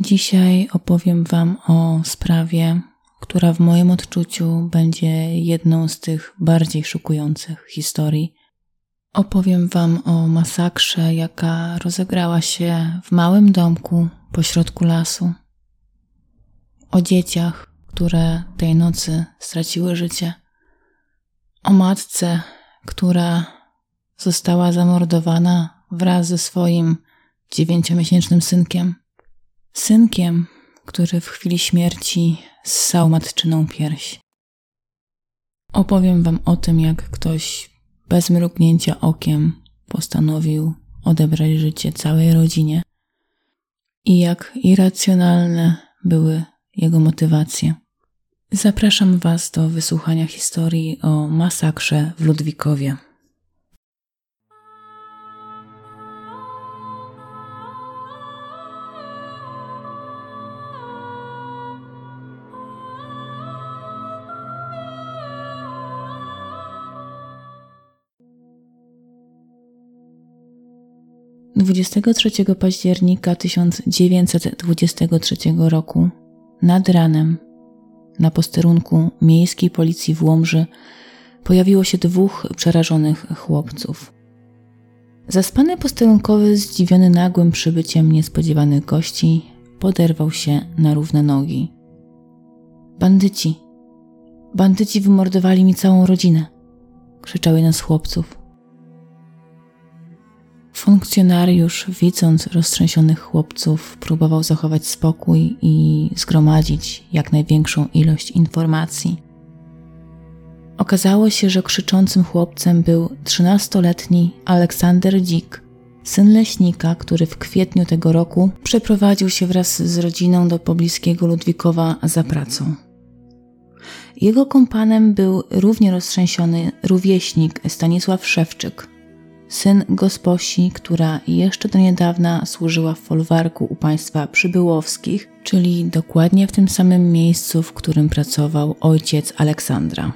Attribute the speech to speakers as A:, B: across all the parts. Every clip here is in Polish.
A: Dzisiaj opowiem Wam o sprawie, która w moim odczuciu będzie jedną z tych bardziej szokujących historii. Opowiem Wam o masakrze, jaka rozegrała się w małym domku pośrodku lasu. O dzieciach, które tej nocy straciły życie. O matce, która została zamordowana wraz ze swoim dziewięciomiesięcznym synkiem. Synkiem, który w chwili śmierci ssał matczyną pierś. Opowiem Wam o tym, jak ktoś bez mrugnięcia okiem postanowił odebrać życie całej rodzinie i jak irracjonalne były jego motywacje. Zapraszam Was do wysłuchania historii o masakrze w Ludwikowie. 23 października 1923 roku nad ranem na posterunku miejskiej policji w Łomży pojawiło się dwóch przerażonych chłopców. Zaspany posterunkowy, zdziwiony nagłym przybyciem niespodziewanych gości, poderwał się na równe nogi. Bandyci! Bandyci wymordowali mi całą rodzinę! krzyczał jeden z chłopców. Funkcjonariusz, widząc roztrzęsionych chłopców, próbował zachować spokój i zgromadzić jak największą ilość informacji. Okazało się, że krzyczącym chłopcem był trzynastoletni Aleksander Dzik, syn leśnika, który w kwietniu tego roku przeprowadził się wraz z rodziną do pobliskiego Ludwikowa za pracą. Jego kompanem był równie roztrzęsiony rówieśnik Stanisław Szewczyk – syn gosposi, która jeszcze do niedawna służyła w folwarku u państwa przybyłowskich, czyli dokładnie w tym samym miejscu, w którym pracował ojciec Aleksandra.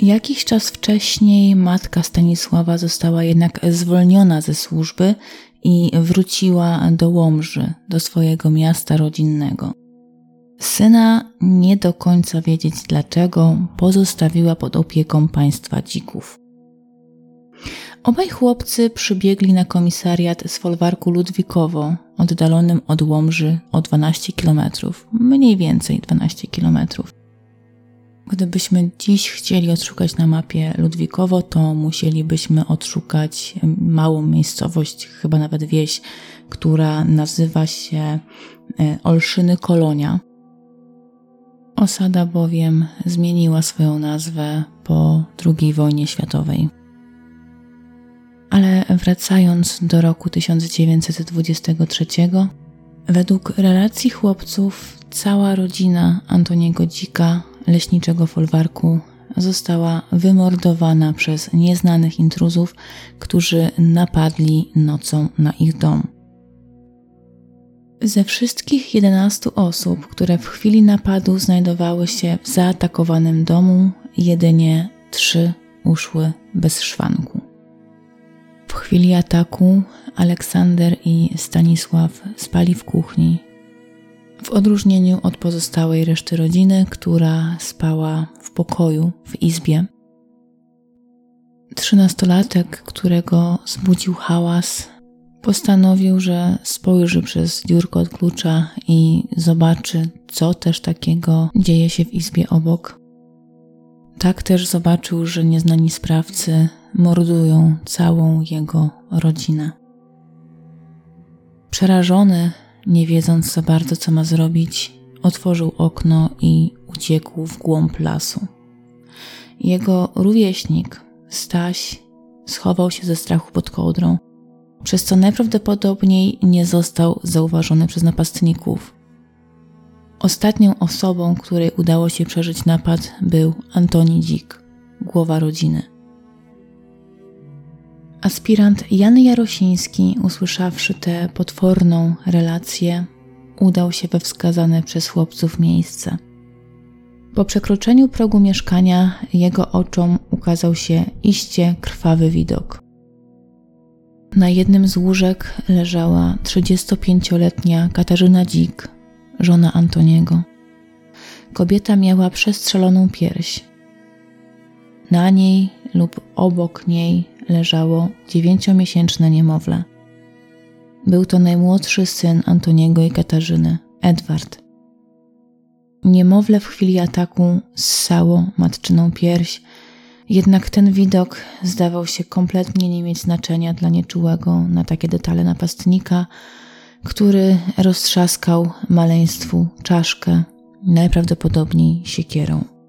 A: Jakiś czas wcześniej matka Stanisława została jednak zwolniona ze służby i wróciła do Łomży, do swojego miasta rodzinnego. Syna nie do końca wiedzieć dlaczego pozostawiła pod opieką państwa dzików. Obaj chłopcy przybiegli na komisariat z folwarku Ludwikowo, oddalonym od Łomży o 12 km, mniej więcej 12 km. Gdybyśmy dziś chcieli odszukać na mapie Ludwikowo, to musielibyśmy odszukać małą miejscowość, chyba nawet wieś, która nazywa się e, Olszyny Kolonia. Osada bowiem zmieniła swoją nazwę po II wojnie światowej. Ale wracając do roku 1923, według relacji chłopców, cała rodzina Antoniego Dzika, leśniczego folwarku, została wymordowana przez nieznanych intruzów, którzy napadli nocą na ich dom. Ze wszystkich 11 osób, które w chwili napadu znajdowały się w zaatakowanym domu, jedynie trzy uszły bez szwanku. W chwili ataku Aleksander i Stanisław spali w kuchni, w odróżnieniu od pozostałej reszty rodziny, która spała w pokoju, w izbie. Trzynastolatek, którego zbudził hałas, postanowił, że spojrzy przez dziurkę od klucza i zobaczy, co też takiego dzieje się w izbie obok. Tak też zobaczył, że nieznani sprawcy mordują całą jego rodzinę. Przerażony, nie wiedząc za bardzo, co ma zrobić, otworzył okno i uciekł w głąb lasu. Jego rówieśnik, Staś, schował się ze strachu pod kołdrą, przez co najprawdopodobniej nie został zauważony przez napastników. Ostatnią osobą, której udało się przeżyć napad, był Antoni Dzik, głowa rodziny. Aspirant Jan Jarosiński, usłyszawszy tę potworną relację, udał się we wskazane przez chłopców miejsce. Po przekroczeniu progu mieszkania jego oczom ukazał się iście krwawy widok. Na jednym z łóżek leżała 35-letnia Katarzyna Dzik, żona Antoniego. Kobieta miała przestrzeloną pierś. Na niej lub obok niej leżało dziewięciomiesięczne niemowlę. Był to najmłodszy syn Antoniego i Katarzyny, Edward. Niemowlę w chwili ataku ssało matczyną pierś, jednak ten widok zdawał się kompletnie nie mieć znaczenia dla nieczułego na takie detale napastnika, który roztrzaskał maleństwu czaszkę, najprawdopodobniej siekierą.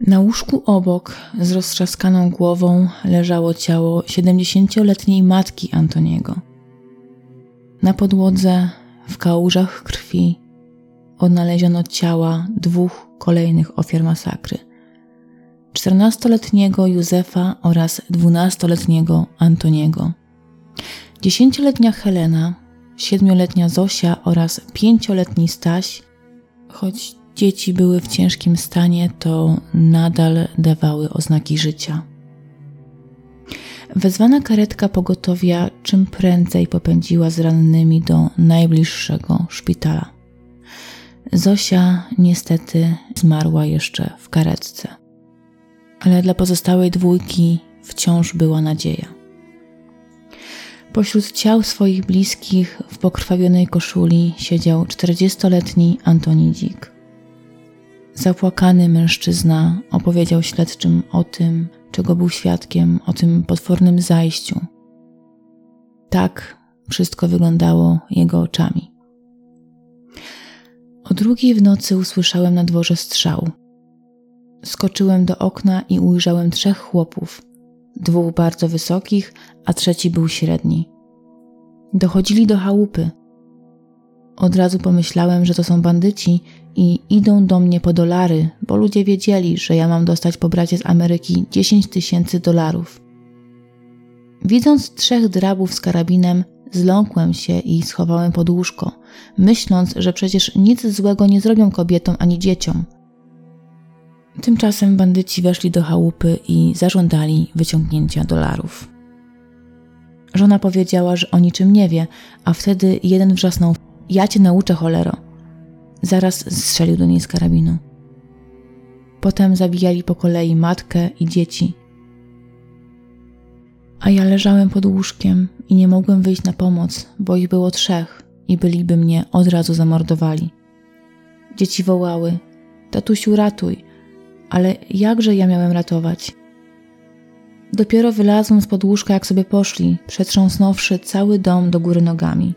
A: Na łóżku obok, z roztrzaskaną głową, leżało ciało 70-letniej matki Antoniego. Na podłodze, w kałużach krwi, odnaleziono ciała dwóch kolejnych ofiar masakry: 14-letniego Józefa oraz 12-letniego Antoniego. 10-letnia Helena, 7-letnia Zosia oraz 5-letni Staś, choć dzieci były w ciężkim stanie, to nadal dawały oznaki życia. Wezwana karetka pogotowia czym prędzej popędziła z rannymi do najbliższego szpitala. Zosia niestety zmarła jeszcze w karetce, ale dla pozostałej dwójki wciąż była nadzieja. Pośród ciał swoich bliskich w pokrwawionej koszuli siedział 40-letni Antoni Dzik. Zapłakany mężczyzna opowiedział śledczym o tym, czego był świadkiem, o tym potwornym zajściu. Tak wszystko wyglądało jego oczami. O drugiej w nocy usłyszałem na dworze strzał. Skoczyłem do okna i ujrzałem trzech chłopów, dwóch bardzo wysokich, a trzeci był średni. Dochodzili do chałupy. Od razu pomyślałem, że to są bandyci i idą do mnie po dolary, bo ludzie wiedzieli, że ja mam dostać po bracie z Ameryki 10 tysięcy dolarów. Widząc trzech drabów z karabinem, zląkłem się i schowałem pod łóżko, myśląc, że przecież nic złego nie zrobią kobietom ani dzieciom. Tymczasem bandyci weszli do chałupy i zażądali wyciągnięcia dolarów. Żona powiedziała, że o niczym nie wie, a wtedy jeden wrzasnął: Ja cię nauczę, cholero. Zaraz strzelił do niej z karabinu. Potem zabijali po kolei matkę i dzieci. A ja leżałem pod łóżkiem i nie mogłem wyjść na pomoc, bo ich było trzech i byliby mnie od razu zamordowali. Dzieci wołały: Tatusiu, ratuj! Ale jakże ja miałem ratować? Dopiero wylazłem z pod łóżka, jak sobie poszli, przetrząsnąwszy cały dom do góry nogami.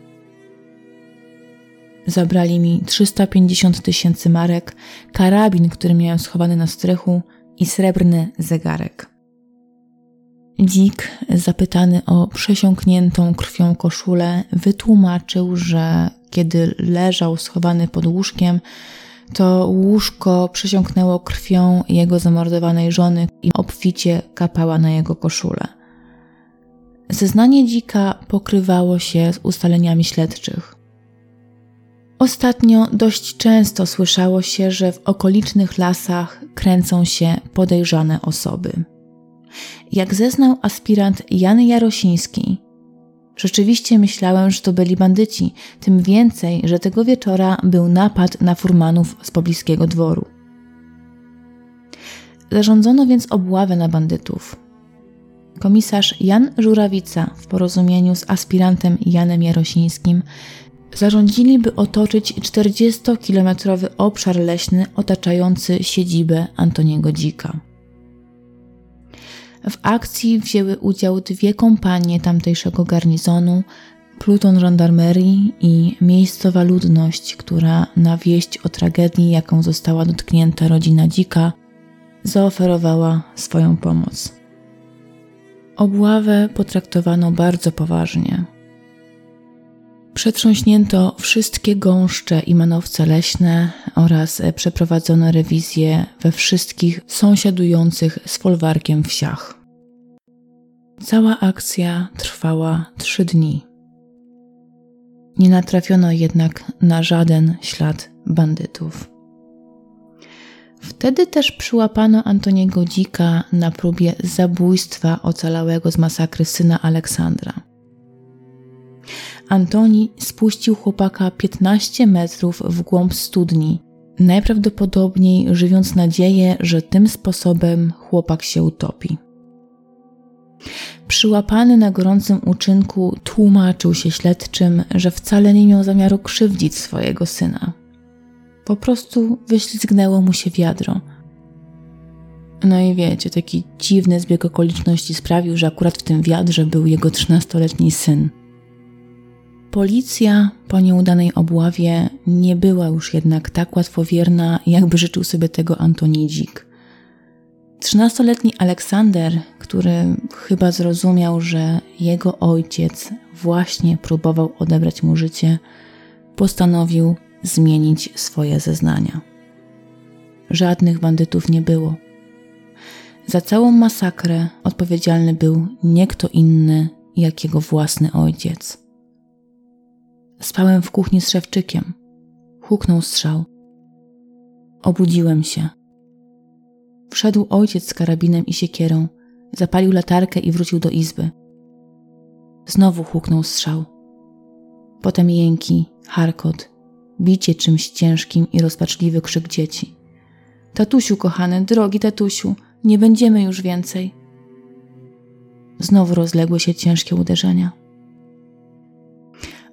A: Zabrali mi 350 tysięcy marek, karabin, który miałem schowany na strychu i srebrny zegarek. Dzik, zapytany o przesiąkniętą krwią koszulę, wytłumaczył, że kiedy leżał schowany pod łóżkiem, to łóżko przesiąknęło krwią jego zamordowanej żony i obficie kapała na jego koszulę. Zeznanie dzika pokrywało się z ustaleniami śledczych. Ostatnio dość często słyszało się, że w okolicznych lasach kręcą się podejrzane osoby. Jak zeznał aspirant Jan Jarosiński, rzeczywiście myślałem, że to byli bandyci, tym więcej, że tego wieczora był napad na furmanów z pobliskiego dworu. Zarządzono więc obławę na bandytów. Komisarz Jan Żurawica w porozumieniu z aspirantem Janem Jarosińskim zarządzili, by otoczyć 40-kilometrowy obszar leśny otaczający siedzibę Antoniego Dzika. W akcji wzięły udział dwie kompanie tamtejszego garnizonu, pluton żandarmerii i miejscowa ludność, która na wieść o tragedii, jaką została dotknięta rodzina Dzika, zaoferowała swoją pomoc. Obławę potraktowano bardzo poważnie. Przetrząśnięto wszystkie gąszcze i manowce leśne oraz przeprowadzono rewizję we wszystkich sąsiadujących z folwarkiem wsiach. Cała akcja trwała trzy dni. Nie natrafiono jednak na żaden ślad bandytów. Wtedy też przyłapano Antoniego Dzika na próbie zabójstwa ocalałego z masakry syna Aleksandra. Antoni spuścił chłopaka 15 metrów w głąb studni, najprawdopodobniej żywiąc nadzieję, że tym sposobem chłopak się utopi. Przyłapany na gorącym uczynku tłumaczył się śledczym, że wcale nie miał zamiaru krzywdzić swojego syna. Po prostu wyślizgnęło mu się wiadro. No i wiecie, taki dziwny zbieg okoliczności sprawił, że akurat w tym wiadrze był jego trzynastoletni syn. Policja po nieudanej obławie nie była już jednak tak łatwowierna, jakby życzył sobie tego Antonidzik. Trzynastoletni Aleksander, który chyba zrozumiał, że jego ojciec właśnie próbował odebrać mu życie, postanowił zmienić swoje zeznania. Żadnych bandytów nie było. Za całą masakrę odpowiedzialny był nie kto inny, jak jego własny ojciec. Spałem w kuchni z szewczykiem. Huknął strzał. Obudziłem się. Wszedł ojciec z karabinem i siekierą, zapalił latarkę i wrócił do izby. Znowu huknął strzał. Potem jęki, harkot, bicie czymś ciężkim i rozpaczliwy krzyk dzieci. Tatusiu, kochany, drogi tatusiu, nie będziemy już więcej. Znowu rozległy się ciężkie uderzenia.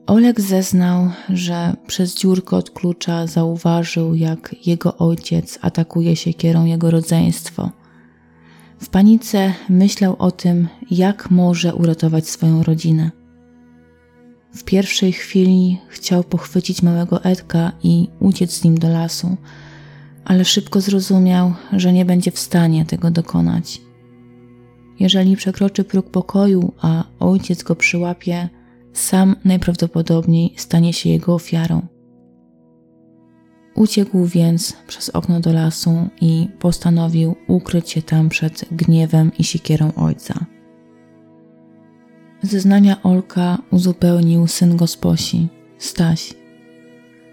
A: Oleg zeznał, że przez dziurkę od klucza zauważył, jak jego ojciec atakuje się kierą jego rodzeństwo. W panice myślał o tym, jak może uratować swoją rodzinę. W pierwszej chwili chciał pochwycić małego Edka i uciec z nim do lasu, ale szybko zrozumiał, że nie będzie w stanie tego dokonać. Jeżeli przekroczy próg pokoju, a ojciec go przyłapie, sam najprawdopodobniej stanie się jego ofiarą. Uciekł więc przez okno do lasu i postanowił ukryć się tam przed gniewem i siekierą ojca. Zeznania Olka uzupełnił syn gosposi, Staś.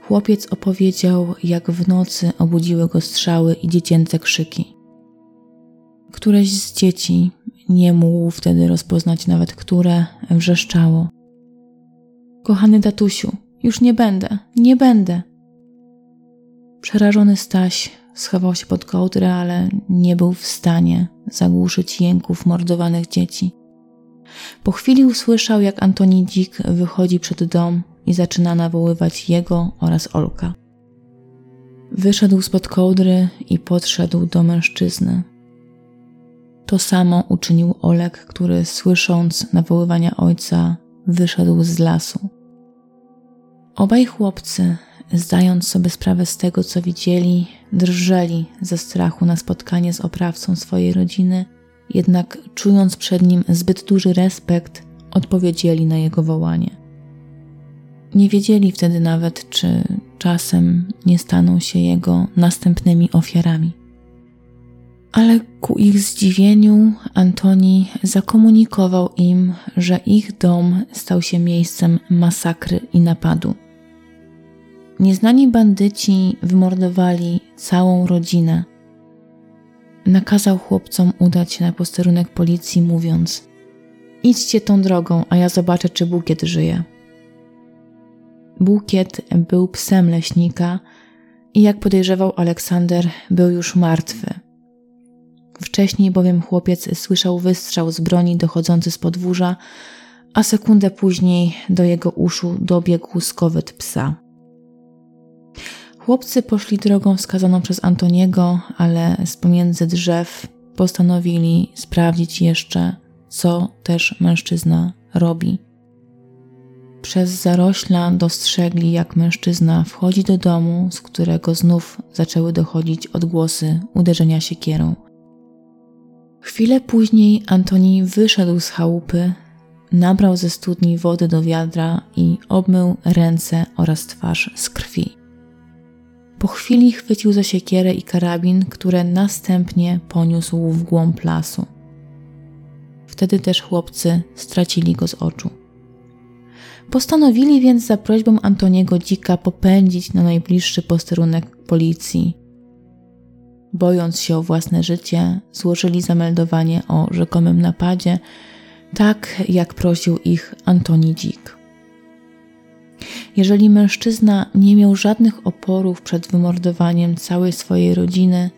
A: Chłopiec opowiedział, jak w nocy obudziły go strzały i dziecięce krzyki. Któreś z dzieci, nie mógł wtedy rozpoznać nawet które, wrzeszczało. Kochany tatusiu, już nie będę, nie będę. Przerażony Staś schował się pod kołdrę, ale nie był w stanie zagłuszyć jęków mordowanych dzieci. Po chwili usłyszał, jak Antoni Dzik wychodzi przed dom i zaczyna nawoływać jego oraz Olka. Wyszedł spod kołdry i podszedł do mężczyzny. To samo uczynił Olek, który słysząc nawoływania ojca, wyszedł z lasu. Obaj chłopcy, zdając sobie sprawę z tego, co widzieli, drżeli ze strachu na spotkanie z oprawcą swojej rodziny, jednak czując przed nim zbyt duży respekt, odpowiedzieli na jego wołanie. Nie wiedzieli wtedy nawet, czy czasem nie staną się jego następnymi ofiarami. Ale ku ich zdziwieniu Antoni zakomunikował im, że ich dom stał się miejscem masakry i napadu. Nieznani bandyci wymordowali całą rodzinę. Nakazał chłopcom udać się na posterunek policji, mówiąc: Idźcie tą drogą, a ja zobaczę, czy bukiet żyje. Bukiet był psem leśnika i jak podejrzewał Aleksander, był już martwy. Wcześniej bowiem chłopiec słyszał wystrzał z broni dochodzący z podwórza, a sekundę później do jego uszu dobiegł skowyt psa. Chłopcy poszli drogą wskazaną przez Antoniego, ale z pomiędzy drzew postanowili sprawdzić jeszcze, co też mężczyzna robi. Przez zarośla dostrzegli, jak mężczyzna wchodzi do domu, z którego znów zaczęły dochodzić odgłosy uderzenia siekierą. Chwilę później Antoni wyszedł z chałupy, nabrał ze studni wody do wiadra i obmył ręce oraz twarz z krwi. Po chwili chwycił za siekierę i karabin, które następnie poniósł w głąb lasu. Wtedy też chłopcy stracili go z oczu. Postanowili więc za prośbą Antoniego Dzika popędzić na najbliższy posterunek policji. bojąc się o własne życie, złożyli zameldowanie o rzekomym napadzie, tak jak prosił ich Antoni Dzik. Jeżeli mężczyzna nie miał żadnych oporów przed wymordowaniem całej swojej rodziny,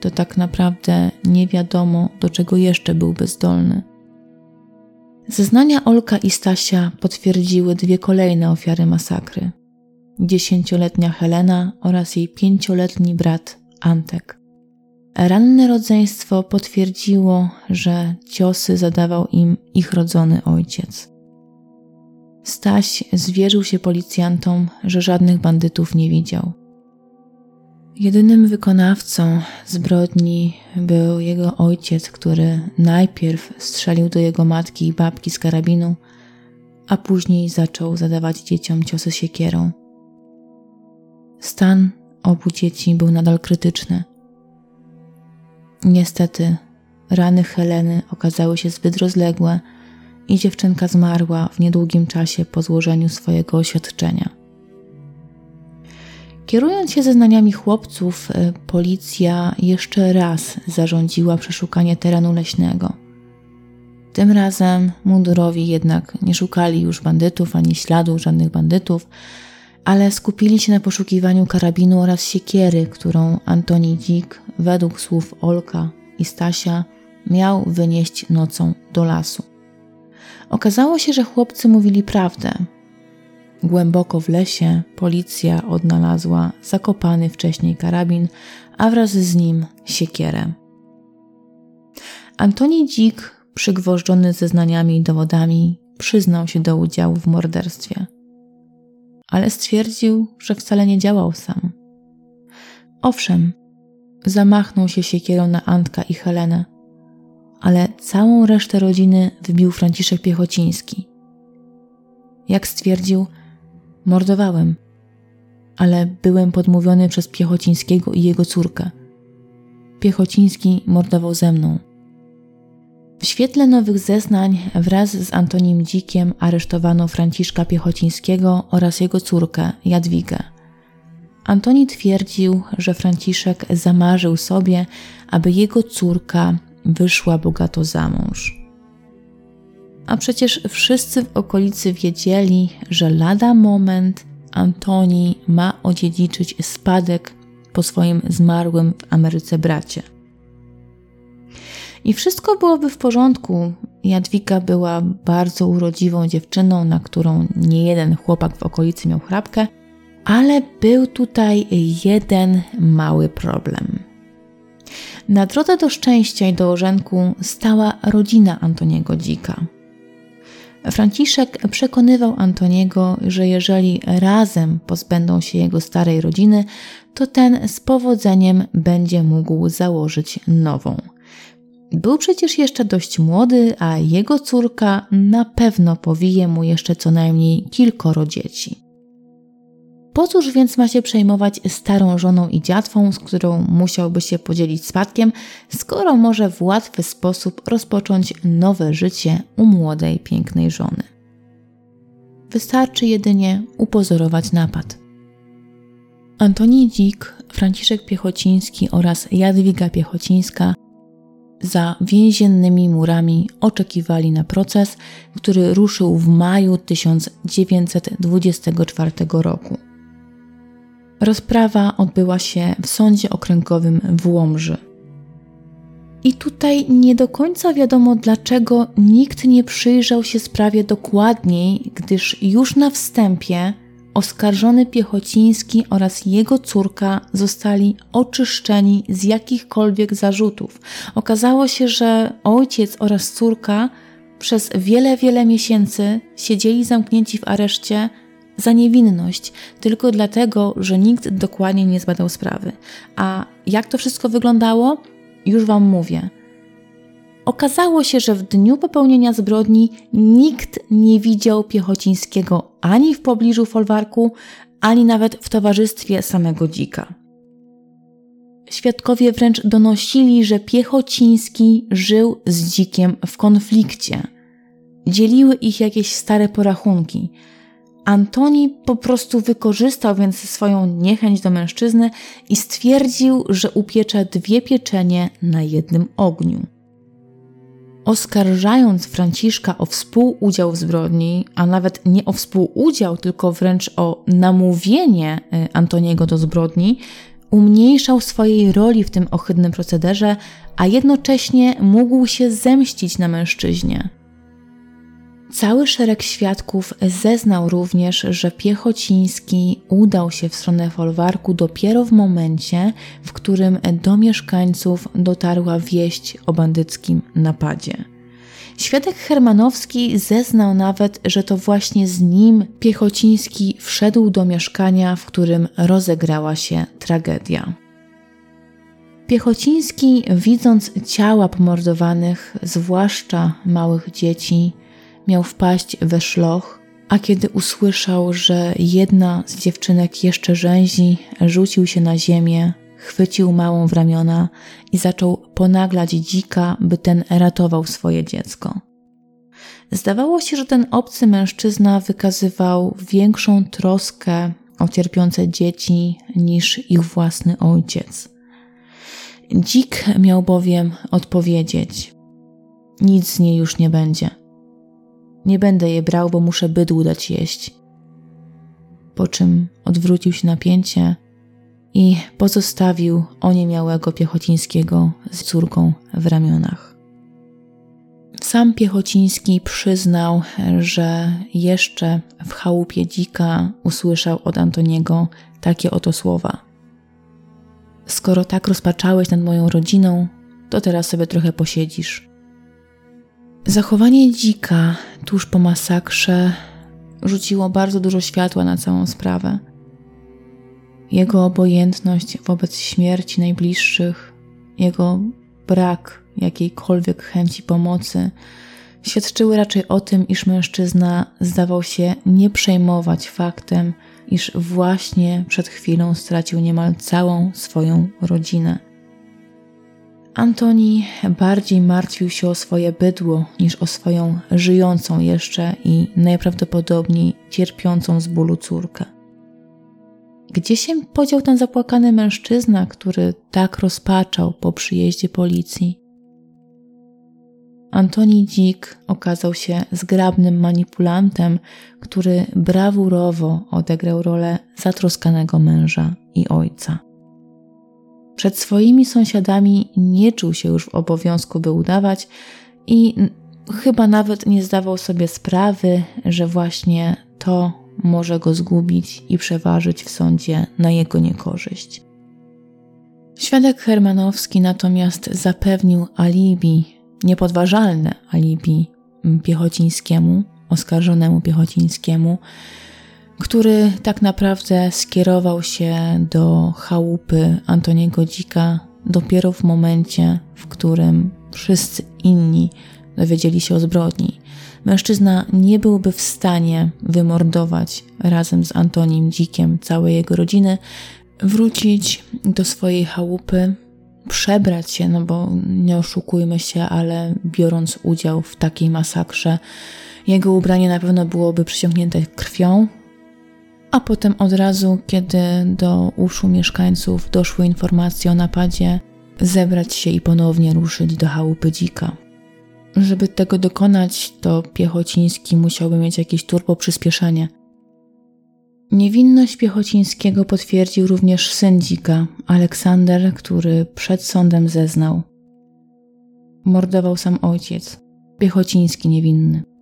A: to tak naprawdę nie wiadomo, do czego jeszcze był bezdolny. Zeznania Olka i Stasia potwierdziły dwie kolejne ofiary masakry: dziesięcioletnia Helena oraz jej pięcioletni brat Antek. Ranne rodzeństwo potwierdziło, że ciosy zadawał im ich rodzony ojciec. Staś zwierzył się policjantom, że żadnych bandytów nie widział. Jedynym wykonawcą zbrodni był jego ojciec, który najpierw strzelił do jego matki i babki z karabinu, a później zaczął zadawać dzieciom ciosy siekierą. Stan obu dzieci był nadal krytyczny. Niestety, rany Heleny okazały się zbyt rozległe i dziewczynka zmarła w niedługim czasie po złożeniu swojego oświadczenia. Kierując się zeznaniami chłopców, e, policja jeszcze raz zarządziła przeszukanie terenu leśnego. Tym razem mundurowi jednak nie szukali już bandytów ani śladów żadnych bandytów, ale skupili się na poszukiwaniu karabinu oraz siekiery, którą Antoni Dzik, według słów Olka i Stasia, miał wynieść nocą do lasu. Okazało się, że chłopcy mówili prawdę. Głęboko w lesie policja odnalazła zakopany wcześniej karabin, a wraz z nim siekierę. Antoni Dzik, przygwożdżony zeznaniami i dowodami, przyznał się do udziału w morderstwie. Ale stwierdził, że wcale nie działał sam. Owszem, zamachnął się siekierą na Antka i Helenę, ale całą resztę rodziny wybił Franciszek Piechociński. Jak stwierdził, mordowałem, ale byłem podmówiony przez Piechocińskiego i jego córkę. Piechociński mordował ze mną. W świetle nowych zeznań wraz z Antonim Dzikiem aresztowano Franciszka Piechocińskiego oraz jego córkę Jadwigę. Antoni twierdził, że Franciszek zamarzył sobie, aby jego córka wyszła bogato za mąż. A przecież wszyscy w okolicy wiedzieli, że lada moment Antoni ma odziedziczyć spadek po swoim zmarłym w Ameryce bracie. I wszystko byłoby w porządku. Jadwiga była bardzo urodziwą dziewczyną, na którą nie jeden chłopak w okolicy miał chrapkę, ale był tutaj jeden mały problem. Na drodze do szczęścia i do orzenku stała rodzina Antoniego Dzika. Franciszek przekonywał Antoniego, że jeżeli razem pozbędą się jego starej rodziny, to ten z powodzeniem będzie mógł założyć nową. Był przecież jeszcze dość młody, a jego córka na pewno powije mu jeszcze co najmniej kilkoro dzieci. Po cóż więc ma się przejmować starą żoną i dziatwą, z którą musiałby się podzielić spadkiem, skoro może w łatwy sposób rozpocząć nowe życie u młodej, pięknej żony? Wystarczy jedynie upozorować napad. Antoni Dzik, Franciszek Piechociński oraz Jadwiga Piechocińska za więziennymi murami oczekiwali na proces, który ruszył w maju 1924 roku. Rozprawa odbyła się w sądzie okręgowym w Łomży. I tutaj nie do końca wiadomo, dlaczego nikt nie przyjrzał się sprawie dokładniej, gdyż już na wstępie oskarżony Piechociński oraz jego córka zostali oczyszczeni z jakichkolwiek zarzutów. Okazało się, że ojciec oraz córka przez wiele, wiele miesięcy siedzieli zamknięci w areszcie za niewinność, tylko dlatego, że nikt dokładnie nie zbadał sprawy. A jak to wszystko wyglądało? Już Wam mówię. Okazało się, że w dniu popełnienia zbrodni nikt nie widział Piechocińskiego ani w pobliżu folwarku, ani nawet w towarzystwie samego dzika. Świadkowie wręcz donosili, że Piechociński żył z dzikiem w konflikcie. Dzieliły ich jakieś stare porachunki – Antoni po prostu wykorzystał więc swoją niechęć do mężczyzny i stwierdził, że upiecze dwie pieczenie na jednym ogniu. Oskarżając Franciszka o współudział w zbrodni, a nawet nie o współudział, tylko wręcz o namówienie y, Antoniego do zbrodni, umniejszał swojej roli w tym ohydnym procederze, a jednocześnie mógł się zemścić na mężczyźnie. Cały szereg świadków zeznał również, że Piechociński udał się w stronę folwarku dopiero w momencie, w którym do mieszkańców dotarła wieść o bandyckim napadzie. Świadek Hermanowski zeznał nawet, że to właśnie z nim Piechociński wszedł do mieszkania, w którym rozegrała się tragedia. Piechociński, widząc ciała pomordowanych, zwłaszcza małych dzieci, miał wpaść we szloch, a kiedy usłyszał, że jedna z dziewczynek jeszcze rzęzi, rzucił się na ziemię, chwycił małą w ramiona i zaczął ponaglać dzika, by ten ratował swoje dziecko. Zdawało się, że ten obcy mężczyzna wykazywał większą troskę o cierpiące dzieci niż ich własny ojciec. Dzik miał bowiem odpowiedzieć: Nic z niej już nie będzie. Nie będę je brał, bo muszę bydłu dać jeść. Po czym odwrócił się na pięcie i pozostawił oniemiałego Piechocińskiego z córką w ramionach. Sam Piechociński przyznał, że jeszcze w chałupie dzika usłyszał od Antoniego takie oto słowa. Skoro tak rozpaczałeś nad moją rodziną, to teraz sobie trochę posiedzisz. Zachowanie dzika tuż po masakrze rzuciło bardzo dużo światła na całą sprawę. Jego obojętność wobec śmierci najbliższych, jego brak jakiejkolwiek chęci pomocy świadczyły raczej o tym, iż mężczyzna zdawał się nie przejmować faktem, iż właśnie przed chwilą stracił niemal całą swoją rodzinę. Antoni bardziej martwił się o swoje bydło niż o swoją żyjącą jeszcze i najprawdopodobniej cierpiącą z bólu córkę. Gdzie się podział ten zapłakany mężczyzna, który tak rozpaczał po przyjeździe policji? Antoni Dzik okazał się zgrabnym manipulantem, który brawurowo odegrał rolę zatroskanego męża i ojca. Przed swoimi sąsiadami nie czuł się już w obowiązku, by udawać i chyba nawet nie zdawał sobie sprawy, że właśnie to może go zgubić i przeważyć w sądzie na jego niekorzyść. Świadek Hermanowski natomiast zapewnił alibi, niepodważalne alibi Piechocińskiemu, oskarżonemu Piechocińskiemu, który tak naprawdę skierował się do chałupy Antoniego Dzika dopiero w momencie, w którym wszyscy inni dowiedzieli się o zbrodni. Mężczyzna nie byłby w stanie wymordować razem z Antonim Dzikiem całej jego rodziny, wrócić do swojej chałupy, przebrać się, no bo nie oszukujmy się, ale biorąc udział w takiej masakrze, jego ubranie na pewno byłoby przyciągnięte krwią, a potem od razu, kiedy do uszu mieszkańców doszły informacje o napadzie, zebrać się i ponownie ruszyć do chałupy dzika. Żeby tego dokonać, to Piechociński musiałby mieć jakieś turbo przyspieszenie. Niewinność Piechocińskiego potwierdził również syn dzika, Aleksander, który przed sądem zeznał. Mordował sam ojciec, Piechociński niewinny.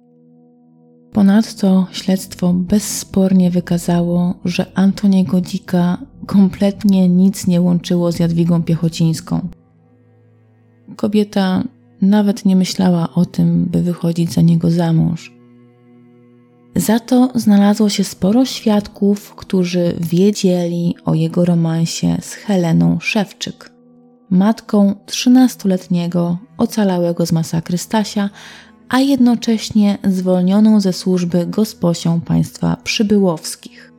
A: Ponadto śledztwo bezspornie wykazało, że Antoniego Dzika kompletnie nic nie łączyło z Jadwigą Piechocińską. Kobieta nawet nie myślała o tym, by wychodzić za niego za mąż. Za to znalazło się sporo świadków, którzy wiedzieli o jego romansie z Heleną Szewczyk, matką 13-letniego ocalałego z masakry Stasia, a jednocześnie zwolnioną ze służby gosposią państwa przybyłowskich.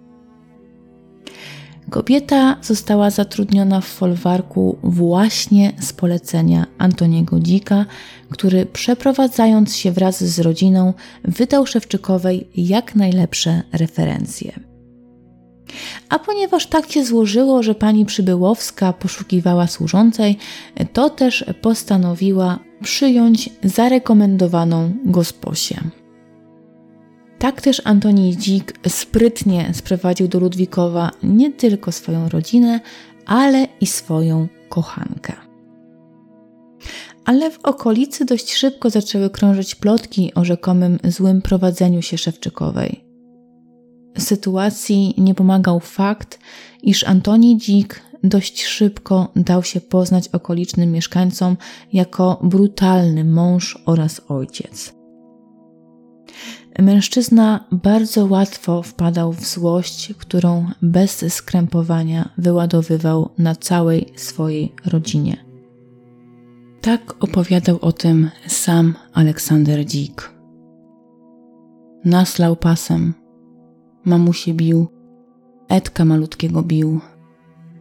A: Kobieta została zatrudniona w folwarku właśnie z polecenia Antoniego Dzika, który przeprowadzając się wraz z rodziną wydał Szewczykowej jak najlepsze referencje. A ponieważ tak się złożyło, że pani Przybyłowska poszukiwała służącej, to też postanowiła przyjąć zarekomendowaną gosposię. Tak też Antoni Dzik sprytnie sprowadził do Ludwikowa nie tylko swoją rodzinę, ale i swoją kochankę. Ale w okolicy dość szybko zaczęły krążyć plotki o rzekomym złym prowadzeniu się Szewczykowej. Sytuacji nie pomagał fakt, iż Antoni Dzik dość szybko dał się poznać okolicznym mieszkańcom jako brutalny mąż oraz ojciec. Mężczyzna bardzo łatwo wpadał w złość, którą bez skrępowania wyładowywał na całej swojej rodzinie. Tak opowiadał o tym sam Aleksander Dzik. Naslał pasem, mamusie bił, Edka malutkiego bił,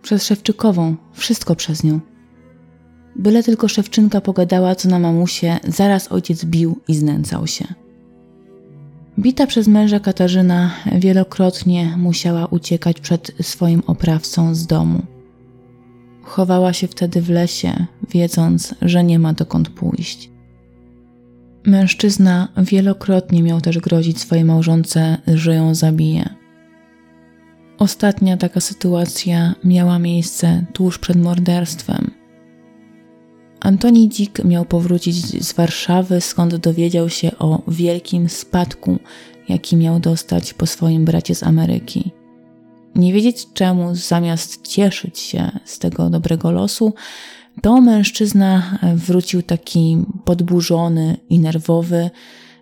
A: przez Szewczykową, wszystko przez nią. Byle tylko Szewczynka pogadała co na mamusie, zaraz ojciec bił i znęcał się. Bita przez męża Katarzyna wielokrotnie musiała uciekać przed swoim oprawcą z domu. Chowała się wtedy w lesie, wiedząc, że nie ma dokąd pójść. Mężczyzna wielokrotnie miał też grozić swojej małżonce, że ją zabije. Ostatnia taka sytuacja miała miejsce tuż przed morderstwem. Antoni Dzik miał powrócić z Warszawy, skąd dowiedział się o wielkim spadku, jaki miał dostać po swoim bracie z Ameryki. Nie wiedzieć czemu, zamiast cieszyć się z tego dobrego losu, to mężczyzna wrócił taki podburzony i nerwowy,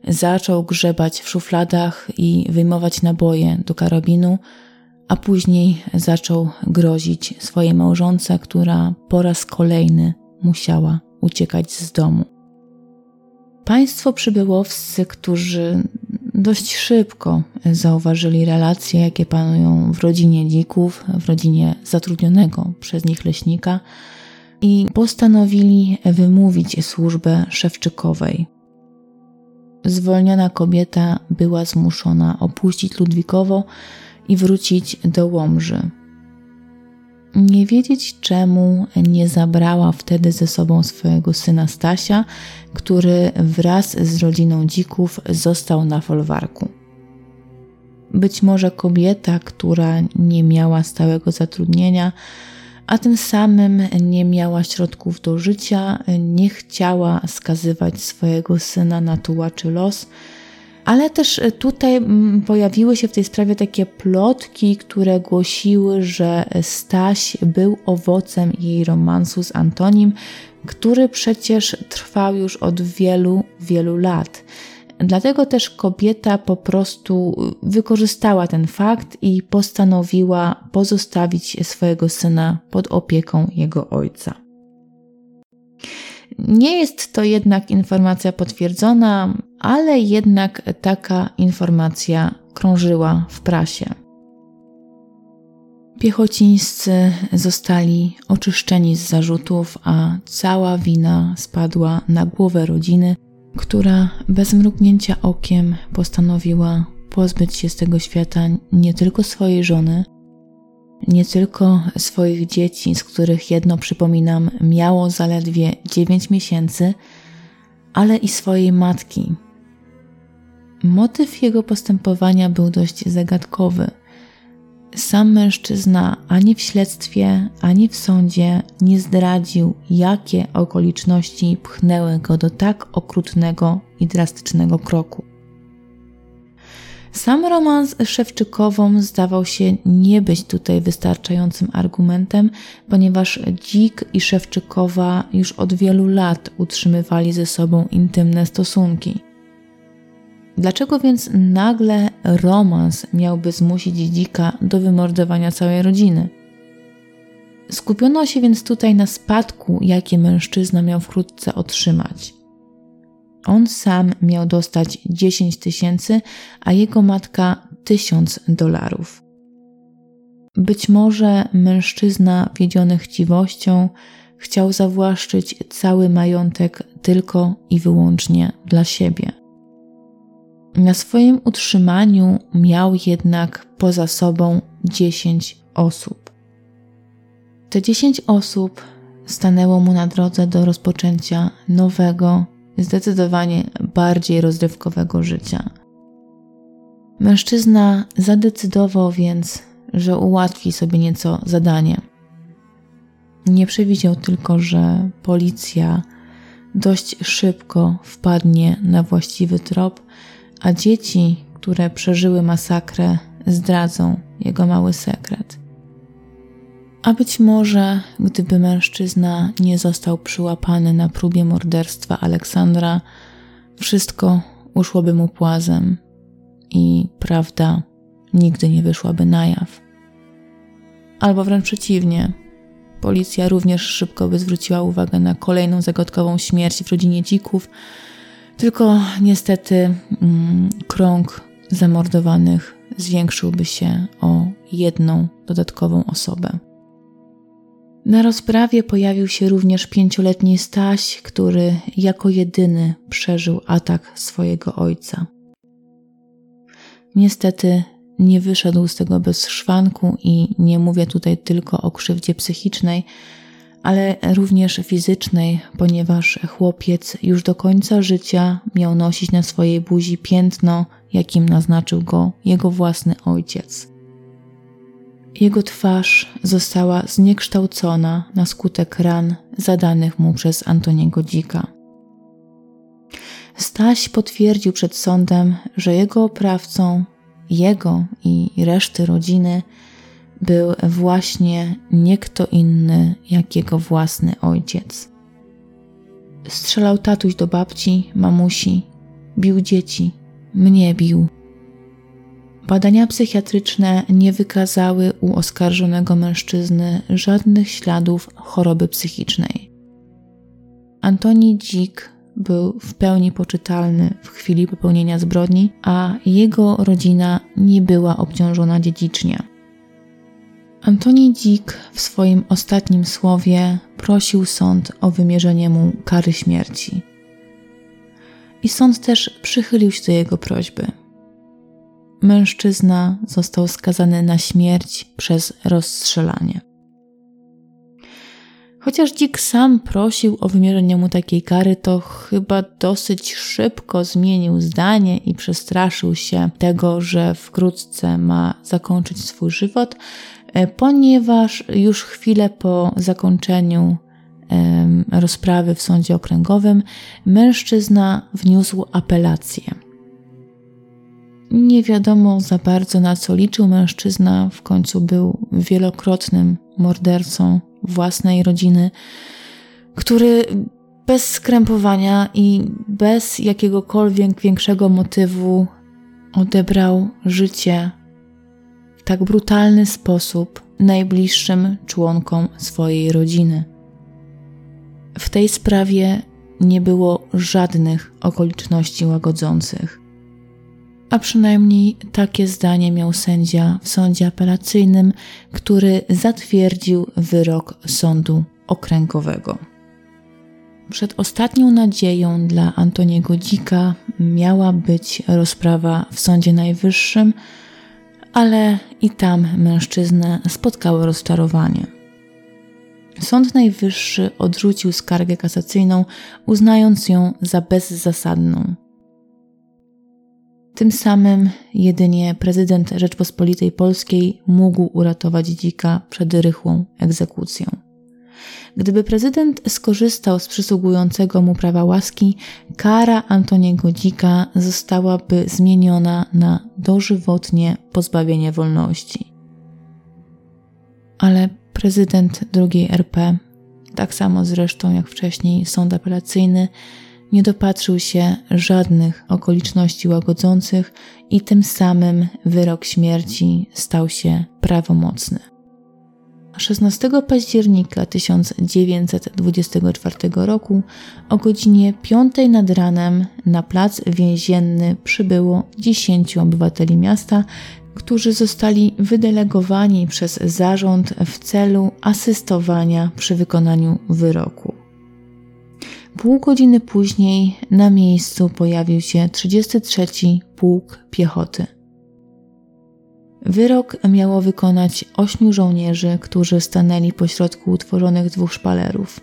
A: zaczął grzebać w szufladach i wyjmować naboje do karabinu, a później zaczął grozić swojej małżonce, która po raz kolejny musiała uciekać z domu. Państwo przybyłowscy, którzy dość szybko zauważyli relacje, jakie panują w rodzinie dzików, w rodzinie zatrudnionego przez nich leśnika, i postanowili wymówić służbę Szewczykowej. Zwolniona kobieta była zmuszona opuścić Ludwikowo i wrócić do Łomży. Nie wiedzieć czemu nie zabrała wtedy ze sobą swojego syna Stasia, który wraz z rodziną dzików został na folwarku. Być może kobieta, która nie miała stałego zatrudnienia, a tym samym nie miała środków do życia, nie chciała skazywać swojego syna na tułaczy los, ale też tutaj mm, pojawiły się w tej sprawie takie plotki, które głosiły, że Staś był owocem jej romansu z Antonim, który przecież trwał już od wielu, wielu lat. Dlatego też kobieta po prostu wykorzystała ten fakt i postanowiła pozostawić swojego syna pod opieką jego ojca. Nie jest to jednak informacja potwierdzona, ale jednak taka informacja krążyła w prasie. Piechocińscy zostali oczyszczeni z zarzutów, a cała wina spadła na głowę rodziny, która bez mrugnięcia okiem postanowiła pozbyć się z tego świata nie tylko swojej żony, nie tylko swoich dzieci, z których jedno, przypominam, miało zaledwie 9 miesięcy, ale i swojej matki. Motyw jego postępowania był dość zagadkowy. Sam mężczyzna ani w śledztwie, ani w sądzie nie zdradził, jakie okoliczności pchnęły go do tak okrutnego i drastycznego kroku. Sam romans z Szewczykową zdawał się nie być tutaj wystarczającym argumentem, ponieważ Dzik i Szewczykowa już od wielu lat utrzymywali ze sobą intymne stosunki. Dlaczego więc nagle romans miałby zmusić Dzika do wymordowania całej rodziny? Skupiono się więc tutaj na spadku, jaki mężczyzna miał wkrótce otrzymać. On sam miał dostać 10 tysięcy, a jego matka 1000 dolarów. Być może mężczyzna wiedziony chciwością chciał zawłaszczyć cały majątek tylko i wyłącznie dla siebie. Na swoim utrzymaniu miał jednak poza sobą dziesięć osób. Te dziesięć osób stanęło mu na drodze do rozpoczęcia nowego, zdecydowanie bardziej rozrywkowego życia. Mężczyzna zadecydował więc, że ułatwi sobie nieco zadanie. Nie przewidział tylko, że policja dość szybko wpadnie na właściwy trop, a dzieci, które przeżyły masakrę, zdradzą jego mały sekret. A być może, gdyby mężczyzna nie został przyłapany na próbie morderstwa Aleksandra, wszystko uszłoby mu płazem i prawda nigdy nie wyszłaby na jaw. Albo wręcz przeciwnie, policja również szybko by zwróciła uwagę na kolejną zagadkową śmierć w rodzinie dzików, tylko niestety mm, krąg zamordowanych zwiększyłby się o jedną dodatkową osobę. Na rozprawie pojawił się również pięcioletni Staś, który jako jedyny przeżył atak swojego ojca. Niestety nie wyszedł z tego bez szwanku i nie mówię tutaj tylko o krzywdzie psychicznej, ale również fizycznej, ponieważ chłopiec już do końca życia miał nosić na swojej buzi piętno, jakim naznaczył go jego własny ojciec. Jego twarz została zniekształcona na skutek ran zadanych mu przez Antoniego Dzika. Staś potwierdził przed sądem, że jego oprawcą, jego i reszty rodziny, był właśnie nie kto inny jak jego własny ojciec. Strzelał tatuś do babci, mamusi, bił dzieci, mnie bił. Badania psychiatryczne nie wykazały u oskarżonego mężczyzny żadnych śladów choroby psychicznej. Antoni Dzik był w pełni poczytalny w chwili popełnienia zbrodni, a jego rodzina nie była obciążona dziedzicznie. Antoni Dzik w swoim ostatnim słowie prosił sąd o wymierzenie mu kary śmierci. I sąd też przychylił się do jego prośby mężczyzna został skazany na śmierć przez rozstrzelanie. Chociaż Dick sam prosił o wymierzenie mu takiej kary, to chyba dosyć szybko zmienił zdanie i przestraszył się tego, że wkrótce ma zakończyć swój żywot, ponieważ już chwilę po zakończeniu rozprawy w sądzie okręgowym mężczyzna wniósł apelację. Nie wiadomo za bardzo na co liczył mężczyzna, w końcu był wielokrotnym mordercą własnej rodziny, który bez skrępowania i bez jakiegokolwiek większego motywu odebrał życie tak brutalny sposób najbliższym członkom swojej rodziny. W tej sprawie nie było żadnych okoliczności łagodzących a przynajmniej takie zdanie miał sędzia w sądzie apelacyjnym, który zatwierdził wyrok sądu okręgowego. Przed ostatnią nadzieją dla Antoniego Dzika miała być rozprawa w Sądzie Najwyższym, ale i tam mężczyznę spotkało rozczarowanie. Sąd Najwyższy odrzucił skargę kasacyjną, uznając ją za bezzasadną. Tym samym jedynie prezydent Rzeczpospolitej Polskiej mógł uratować dzika przed rychłą egzekucją. Gdyby prezydent skorzystał z przysługującego mu prawa łaski, kara Antoniego Dzika zostałaby zmieniona na dożywotnie pozbawienie wolności. Ale prezydent II RP, tak samo zresztą jak wcześniej sąd apelacyjny, nie dopatrzył się żadnych okoliczności łagodzących i tym samym wyrok śmierci stał się prawomocny. 16 października 1924 roku o godzinie 5 nad ranem na plac więzienny przybyło 10 obywateli miasta, którzy zostali wydelegowani przez zarząd w celu asystowania przy wykonaniu wyroku. Pół godziny później na miejscu pojawił się 33 Pułk Piechoty. Wyrok miało wykonać ośmiu żołnierzy, którzy stanęli pośrodku utworzonych dwóch szpalerów.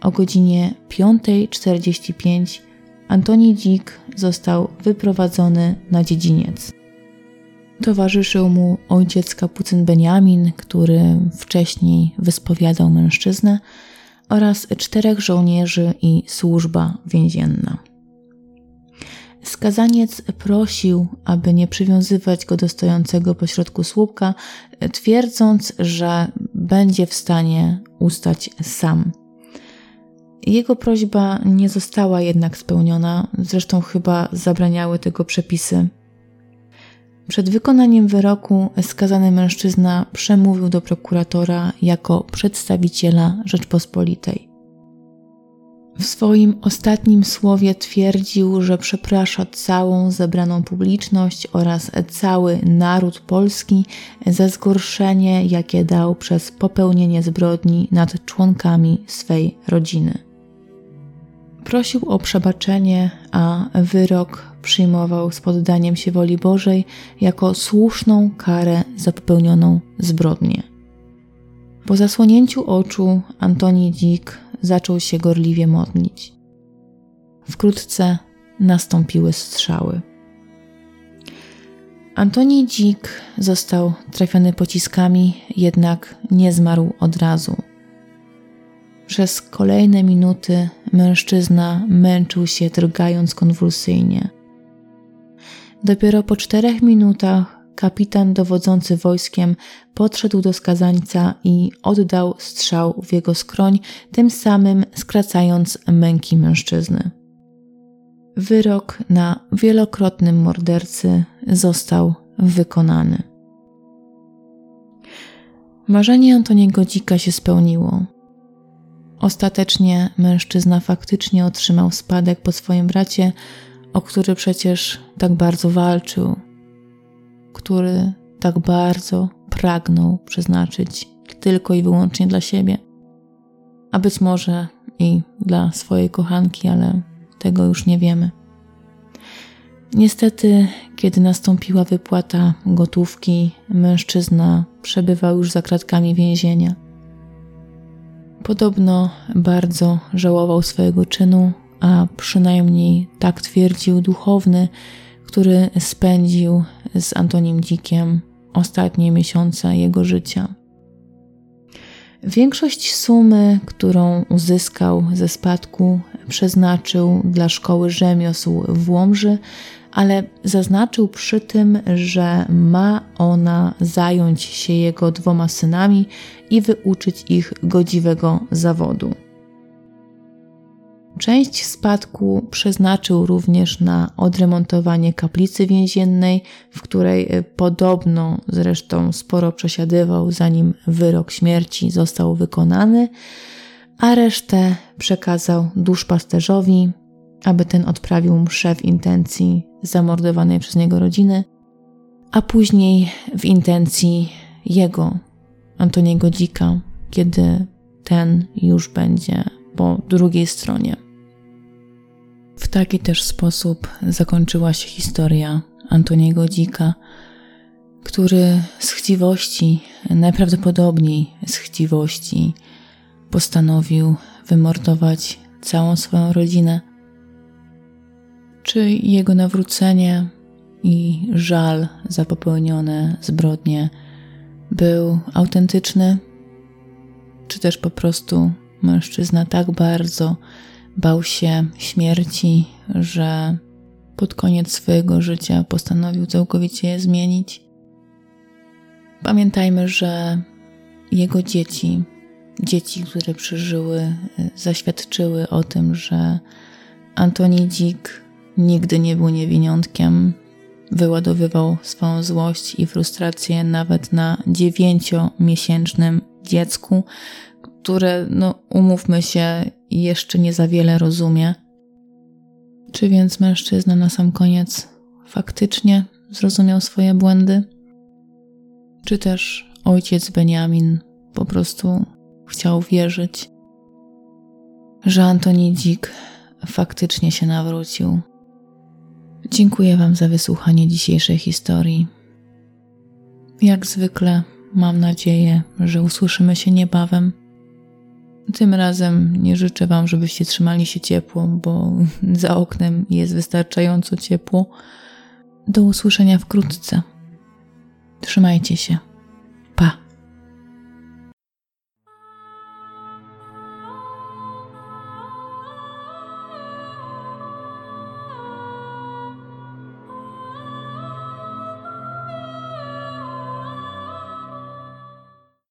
A: O godzinie 5.45 Antoni Dzik został wyprowadzony na dziedziniec. Towarzyszył mu ojciec kapucyn Beniamin, który wcześniej wyspowiadał mężczyznę, oraz czterech żołnierzy i służba więzienna. Skazaniec prosił, aby nie przywiązywać go do stojącego pośrodku słupka, twierdząc, że będzie w stanie ustać sam. Jego prośba nie została jednak spełniona, zresztą chyba zabraniały tego przepisy. Przed wykonaniem wyroku skazany mężczyzna przemówił do prokuratora jako przedstawiciela Rzeczpospolitej. W swoim ostatnim słowie twierdził, że przeprasza całą zebraną publiczność oraz cały naród polski za zgorszenie, jakie dał przez popełnienie zbrodni nad członkami swej rodziny. Prosił o przebaczenie, a wyrok przyjmował z poddaniem się woli Bożej jako słuszną karę za popełnioną zbrodnię. Po zasłonięciu oczu Antoni Dzik zaczął się gorliwie modlić. Wkrótce nastąpiły strzały. Antoni Dzik został trafiony pociskami, jednak nie zmarł od razu. Przez kolejne minuty mężczyzna męczył się drgając konwulsyjnie. Dopiero po czterech minutach kapitan dowodzący wojskiem podszedł do skazańca i oddał strzał w jego skroń, tym samym skracając męki mężczyzny. Wyrok na wielokrotnym mordercy został wykonany. Marzenie Antoniego Dzika się spełniło. Ostatecznie mężczyzna faktycznie otrzymał spadek po swoim bracie, o który przecież tak bardzo walczył, który tak bardzo pragnął przeznaczyć tylko i wyłącznie dla siebie, a być może i dla swojej kochanki, ale tego już nie wiemy. Niestety, kiedy nastąpiła wypłata gotówki, mężczyzna przebywał już za kratkami więzienia. Podobno bardzo żałował swojego czynu, a przynajmniej tak twierdził duchowny, który spędził z Antonim Dzikiem ostatnie miesiące jego życia. Większość sumy, którą uzyskał ze spadku, przeznaczył dla szkoły rzemiosł w Łomży, ale zaznaczył przy tym, że ma ona zająć się jego dwoma synami i wyuczyć ich godziwego zawodu. Część spadku przeznaczył również na odremontowanie kaplicy więziennej, w której e, podobno zresztą sporo przesiadywał, zanim wyrok śmierci został wykonany, a resztę przekazał duszpasterzowi, aby ten odprawił mszę w intencji zamordowanej przez niego rodziny, a później w intencji jego, Antoniego Dzika, kiedy ten już będzie po drugiej stronie. W taki też sposób zakończyła się historia Antoniego Dzika, który z chciwości, najprawdopodobniej z chciwości, postanowił wymordować całą swoją rodzinę. Czy jego nawrócenie i żal za popełnione zbrodnie był autentyczny, czy też po prostu mężczyzna tak bardzo Bał się śmierci, że pod koniec swojego życia postanowił całkowicie je zmienić. Pamiętajmy, że jego dzieci, dzieci, które przeżyły, zaświadczyły o tym, że Antoni Dzik nigdy nie był niewiniątkiem. Wyładowywał swoją złość i frustrację nawet na dziewięciomiesięcznym dziecku, które, no umówmy się, jeszcze nie za wiele rozumie. Czy więc mężczyzna na sam koniec faktycznie zrozumiał swoje błędy, czy też ojciec Beniamin po prostu chciał wierzyć, że Antoni Dzik faktycznie się nawrócił. Dziękuję Wam za wysłuchanie dzisiejszej historii. Jak zwykle mam nadzieję, że usłyszymy się niebawem. Tym razem nie życzę Wam, żebyście trzymali się ciepło, bo za oknem jest wystarczająco ciepło. Do usłyszenia wkrótce. Trzymajcie się.